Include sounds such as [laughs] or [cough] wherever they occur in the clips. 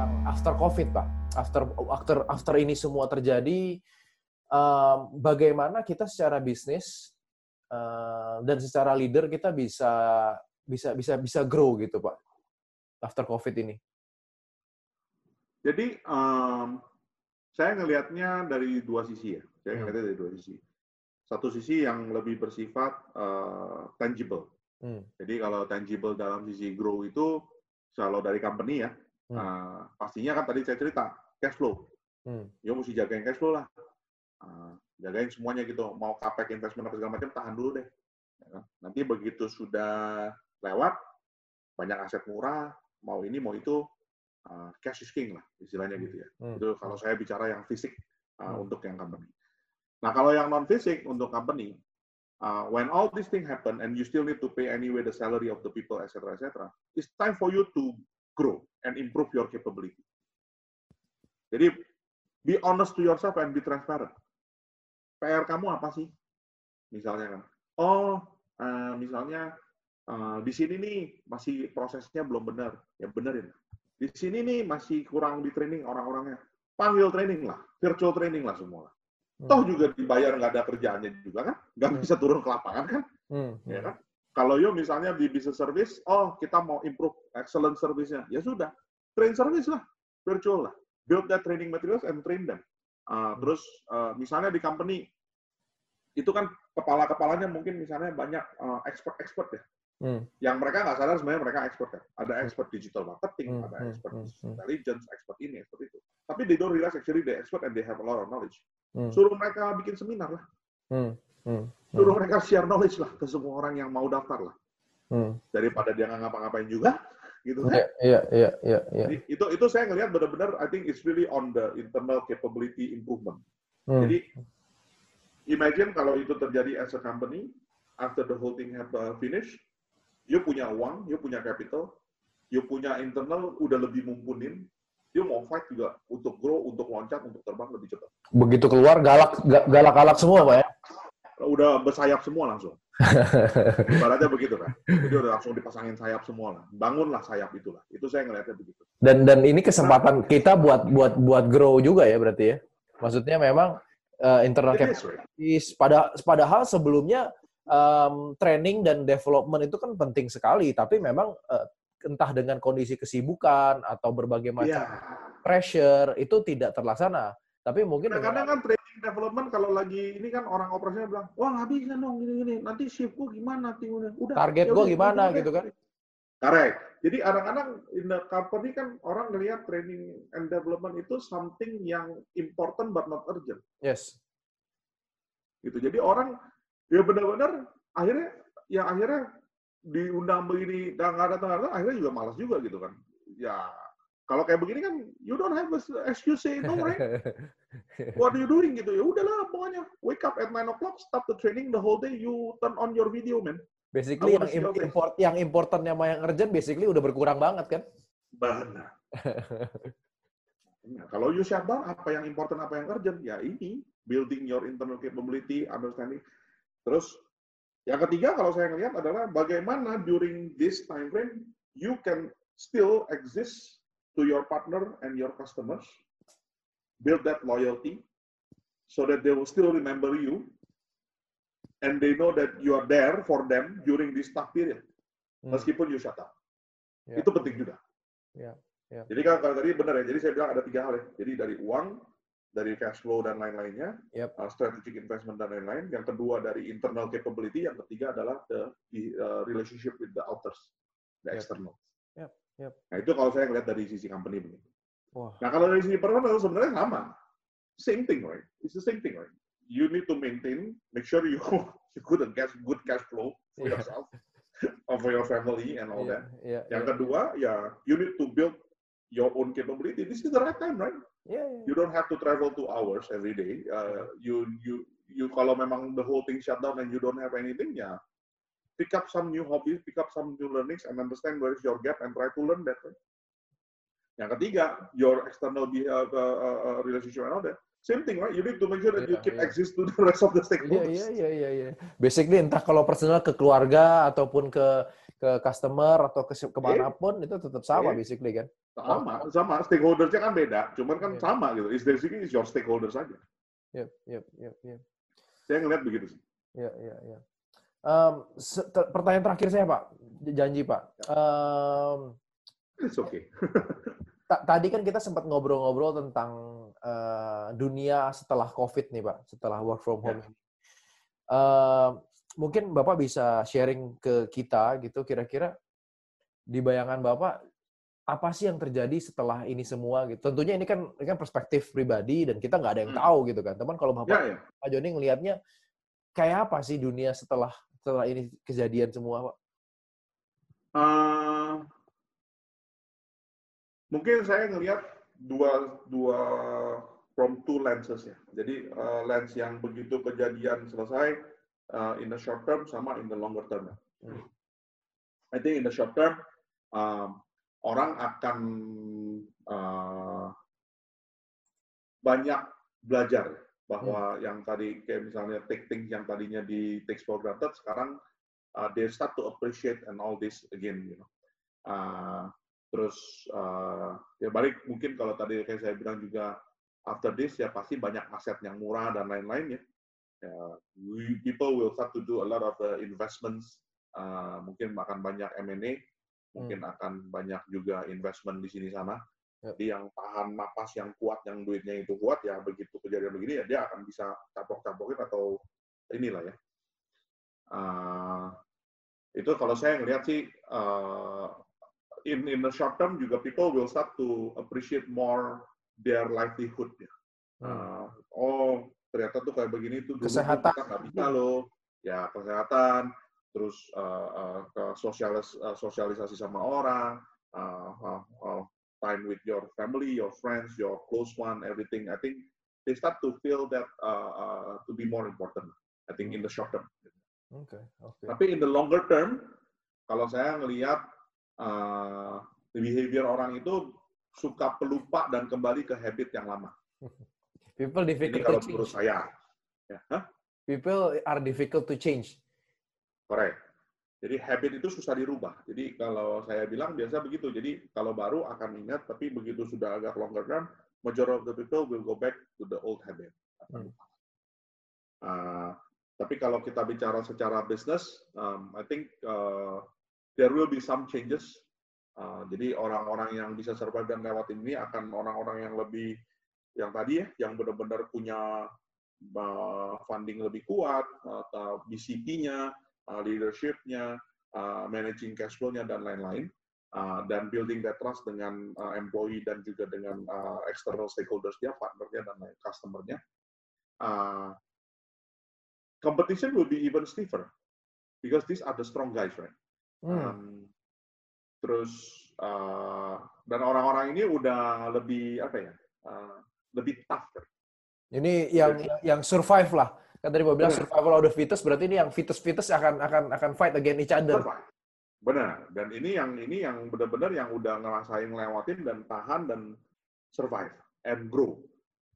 tentang after COVID, Pak. After after after ini semua terjadi, um, bagaimana kita secara bisnis uh, dan secara leader kita bisa bisa bisa bisa grow gitu, Pak. After COVID ini. Jadi um, saya ngelihatnya dari dua sisi ya. Saya hmm. ngelihatnya dari dua sisi. Satu sisi yang lebih bersifat uh, tangible. Hmm. Jadi kalau tangible dalam sisi grow itu kalau dari company ya, hmm. uh, pastinya kan tadi saya cerita cash flow. Hmm. Ya mesti jagain cash flow lah. Uh, jagain semuanya gitu. Mau capex investment apa segala macam tahan dulu deh. Ya kan? Nanti begitu sudah lewat banyak aset murah, mau ini mau itu uh, cash is king lah istilahnya gitu ya. Hmm. Itu kalau saya bicara yang fisik uh, hmm. untuk yang company. Nah kalau yang non fisik untuk company, uh, when all these things happen and you still need to pay anyway the salary of the people, etc., etc., it's time for you to grow and improve your capability. Jadi, be honest to yourself and be transparent. PR kamu apa sih? Misalnya kan, oh, uh, misalnya uh, di sini nih masih prosesnya belum benar, ya benerin. Di sini nih masih kurang di training orang-orangnya, panggil training lah, virtual training lah semua. Toh juga dibayar nggak ada kerjaannya juga kan, nggak bisa turun ke lapangan kan, hmm. ya kan? Kalau yo misalnya di business service, oh kita mau improve excellent service-nya, ya sudah, train service lah, virtual lah, build that training materials and train them. Uh, terus uh, misalnya di company itu kan kepala-kepalanya mungkin misalnya banyak uh, expert-expert ya, Hmm. Yang mereka nggak sadar sebenarnya mereka expert kan. Ada expert digital marketing, hmm. ada expert hmm. intelligence, expert ini, expert itu. Tapi they don't realize actually they expert and they have a lot of knowledge. Hmm. Suruh mereka bikin seminar lah. Hmm. Hmm. Suruh mereka share knowledge lah ke semua orang yang mau daftar lah. Hmm. Daripada dia nggak ngapa-ngapain juga, gitu kan? Iya, iya, iya, iya. Itu itu saya ngelihat benar-benar I think it's really on the internal capability improvement. Hmm. Jadi imagine kalau itu terjadi as a company after the whole thing have uh, finished, you punya uang, you punya capital, you punya internal udah lebih mumpunin, dia mau fight juga untuk grow, untuk loncat, untuk terbang lebih cepat. Begitu keluar galak galak-galak semua, Pak ya? Udah bersayap semua langsung. [laughs] Ibaratnya begitu kan. Jadi udah langsung dipasangin sayap semua lah. Bangunlah sayap itulah. Itu saya ngelihatnya begitu. Dan dan ini kesempatan nah, kita buat buat buat grow juga ya berarti ya. Maksudnya memang uh, internal capacity pada padahal sebelumnya um, training dan development itu kan penting sekali, tapi memang uh, entah dengan kondisi kesibukan atau berbagai macam yeah. pressure itu tidak terlaksana. Tapi mungkin nah, kadang kan development kalau lagi ini kan orang operasinya bilang, wah nggak bisa dong gini-gini, nanti shiftku gimana timnya. Udah. Target ya gue gimana udah, gitu kan? Correct. Jadi kadang-kadang in the company kan orang ngelihat training and development itu something yang important but not urgent. Yes. Gitu. Jadi orang ya benar-benar akhirnya yang akhirnya diundang begini dan nggak datang datang akhirnya juga malas juga gitu kan ya kalau kayak begini kan you don't have a excuse say no right? [laughs] What are you doing gitu? Ya udahlah pokoknya wake up at 9 o'clock start the training the whole day you turn on your video man. Basically yang import yang important sama yang urgent basically udah berkurang banget kan? Benar. [laughs] Nah, kalau you shutdown apa yang important apa yang urgent? Ya ini building your internal capability understanding. Terus yang ketiga kalau saya melihat adalah bagaimana during this time frame you can still exist to your partner and your customers, build that loyalty so that they will still remember you and they know that you are there for them during this tough period hmm. meskipun you shut up. Yeah. Itu penting juga. Yeah. Yeah. Jadi kalau tadi benar ya, jadi saya bilang ada tiga hal ya. Jadi dari uang, dari cash flow dan lain-lainnya, yep. uh, strategic investment dan lain-lain. Yang kedua dari internal capability, yang ketiga adalah the, the uh, relationship with the outers, the yep. external. Yep. Yep. Nah itu kalau saya lihat dari sisi company begitu. Nah kalau dari sisi personal sebenarnya sama, same thing, right? It's the same thing, right? You need to maintain, make sure you [laughs] you good cash good cash flow for yeah. yourself, for your family and all yeah. that. Yeah. Yang yeah. kedua ya you need to build your own capability. This is the right time, right? Yeah, yeah. You don't have to travel two hours every day. Uh, you you you kalau memang the whole thing shut down and you don't have anything, ya pick up some new hobbies, pick up some new learnings, and understand where is your gap and try to learn that. Right? Yang ketiga, your external uh, uh, uh, relationship and all that. Same thing, right? You need to make sure that yeah, you keep yeah. exist to the rest of the stakeholders. Iya, iya, iya, iya. Basically, entah kalau personal ke keluarga ataupun ke ke customer atau ke ke mana pun itu tetap sama yeah. basically kan? Sama, sama. Stakeholdersnya kan beda, cuman kan yeah. sama gitu. Is basically is your stakeholder saja. Yep, yep, yep, yep. Saya ngeliat begitu sih. Iya, iya, iya. Um, pertanyaan terakhir saya Pak, janji Pak. Um, It's okay. [laughs] tadi kan kita sempat ngobrol-ngobrol tentang uh, dunia setelah COVID nih Pak, setelah work from home. Yeah. Uh, mungkin Bapak bisa sharing ke kita gitu kira-kira di bayangan Bapak apa sih yang terjadi setelah ini semua gitu. Tentunya ini kan ini kan perspektif pribadi dan kita nggak ada yang hmm. tahu gitu kan. Teman kalau Bapak ya, ya. Pak Joni ngelihatnya kayak apa sih dunia setelah setelah ini kejadian semua Pak? Uh, mungkin saya ngelihat dua dua from two lenses ya. Jadi uh, lens yang begitu kejadian selesai uh, in the short term sama in the longer term. Hmm. I think in the short term um, orang akan uh, banyak belajar bahwa hmm. yang tadi kayak misalnya take things yang tadinya di take for granted sekarang uh, they start to appreciate and all this again you know uh, terus uh, ya balik mungkin kalau tadi kayak saya bilang juga after this ya pasti banyak aset yang murah dan lain-lain ya uh, we, people will start to do a lot of uh, investments, uh, mungkin akan banyak M&A, mungkin hmm. akan banyak juga investment di sini sana. Jadi yang tahan napas, yang kuat, yang duitnya itu kuat, ya begitu kejadian begini ya dia akan bisa capok-capokin atau inilah ya. Uh, itu kalau saya ngelihat sih uh, in in the short term juga people will start to appreciate more their livelihood ya. Uh, oh ternyata tuh kayak begini tuh dulu kesehatan kita nggak bisa loh ya kesehatan terus uh, uh, ke sosialis uh, sosialisasi sama orang uh, uh, uh, time with your family your friends your close one everything I think they start to feel that uh, uh, to be more important I think in the short term okay, okay. tapi in the longer term kalau saya ngelihat uh, behavior orang itu suka pelupa dan kembali ke habit yang lama [laughs] People difficult Ini kalau menurut saya. Ya. Huh? People are difficult to change. Correct. Jadi habit itu susah dirubah. Jadi kalau saya bilang biasa begitu. Jadi kalau baru akan ingat, tapi begitu sudah agak longer term, majority of the people will go back to the old habit. Hmm. Uh, tapi kalau kita bicara secara bisnis, um, I think uh, there will be some changes. Uh, jadi orang-orang yang bisa survive dan lewat ini akan orang-orang yang lebih yang tadi ya, yang benar-benar punya uh, funding lebih kuat, uh, BCP-nya, uh, leadership-nya, uh, managing cash flow-nya, dan lain-lain. Uh, dan building that trust dengan uh, employee dan juga dengan uh, external stakeholders dia, partnernya dan lain customer-nya. Uh, competition will be even stiffer because these are the strong guys, right? Hmm. Um, terus uh, dan orang-orang ini udah lebih apa ya? Uh, lebih tough. Ini yang Jadi, yang survive lah. Kan tadi mau bilang benar. survival of the fittest, berarti ini yang fittest-fittest akan akan akan fight against each other. Benar. Dan ini yang ini yang benar-benar yang udah ngerasain lewatin dan tahan dan survive and grow.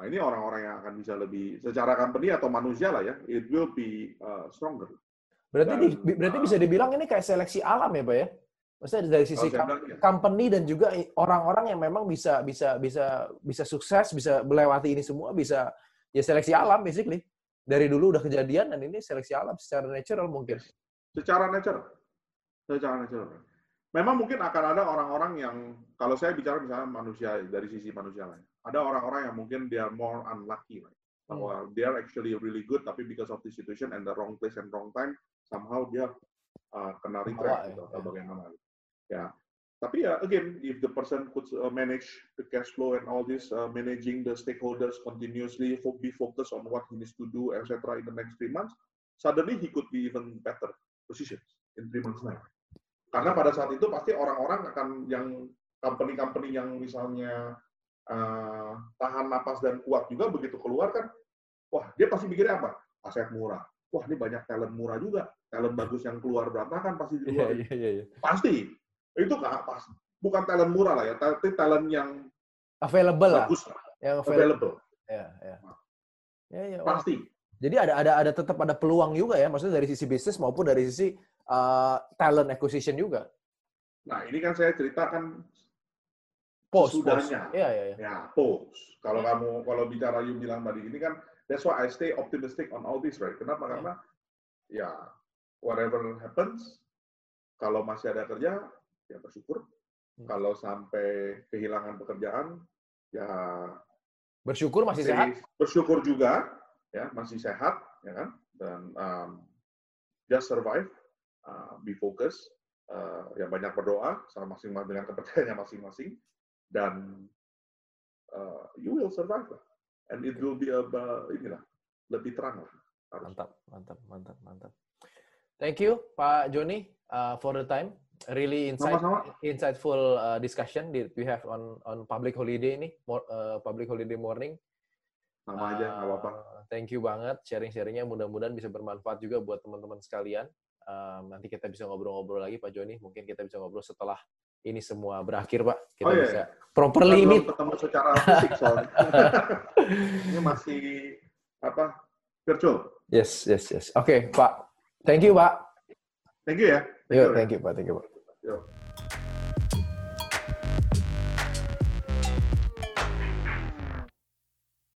Nah, ini orang-orang yang akan bisa lebih secara company atau manusia lah ya, it will be uh, stronger. Berarti dan, di, berarti uh, bisa dibilang ini kayak seleksi alam ya, Pak ya? Maksudnya dari sisi oh, company dan juga orang-orang yang memang bisa bisa bisa bisa sukses, bisa melewati ini semua, bisa ya seleksi alam basically. Dari dulu udah kejadian dan ini seleksi alam secara natural mungkin. Secara natural. Secara natural. Memang mungkin akan ada orang-orang yang kalau saya bicara misalnya manusia dari sisi manusia lain. Ada orang-orang yang mungkin they are more unlucky right? bahwa hmm. they are actually really good tapi because of the situation and the wrong place and wrong time somehow dia uh, kena retreat gitu, ya. atau bagaimana gitu. Yeah. Tapi ya, again, if the person could uh, manage the cash flow and all this, uh, managing the stakeholders continuously, be focused on what he needs to do, etc. in the next three months, suddenly he could be even better position in three months time. Karena pada saat itu pasti orang-orang akan yang company-company yang misalnya uh, tahan napas dan kuat juga begitu keluar kan, wah dia pasti mikirnya apa? Aset murah. Wah ini banyak talent murah juga, talent bagus yang keluar berantakan pasti di luar. Yeah, yeah, yeah. Pasti itu nggak pas bukan talent murah lah ya tapi talent yang available bagus lah yang available, ya ya ya, ya pasti jadi ada ada ada tetap ada peluang juga ya maksudnya dari sisi bisnis maupun dari sisi uh, talent acquisition juga. Nah, ini kan saya ceritakan post sudahnya. Iya, iya, iya. Ya, post. Kalau ya. kamu kalau bicara you bilang tadi ini kan that's why I stay optimistic on all this, right? Kenapa? Ya. Karena ya whatever happens kalau masih ada kerja ya bersyukur. Hmm. Kalau sampai kehilangan pekerjaan ya bersyukur masih sehat. Bersyukur juga ya masih sehat ya kan dan um, just survive, uh, be focus, uh, yang banyak berdoa sama masing-masing dengan kepercayaannya masing-masing dan uh, you will survive lah. And it will be a, uh, inilah lebih terang lah. Harus. Mantap, mantap, mantap, mantap. Thank you Pak Joni uh, for the time. Really insight, insightful uh, discussion that we have on on public holiday ini, uh, public holiday morning. Sama aja, nggak apa-apa. Uh, thank you banget sharing-sharingnya. Mudah-mudahan bisa bermanfaat juga buat teman-teman sekalian. Um, nanti kita bisa ngobrol-ngobrol lagi Pak Joni. Mungkin kita bisa ngobrol setelah ini semua berakhir Pak. Kita oh, iya. bisa properly ini. ketemu secara fisik soalnya. [laughs] ini masih apa virtual. Yes, yes, yes. Oke okay, Pak. Thank you Pak. Thank you ya. You, thank you Pak. Thank you Pak. Yo.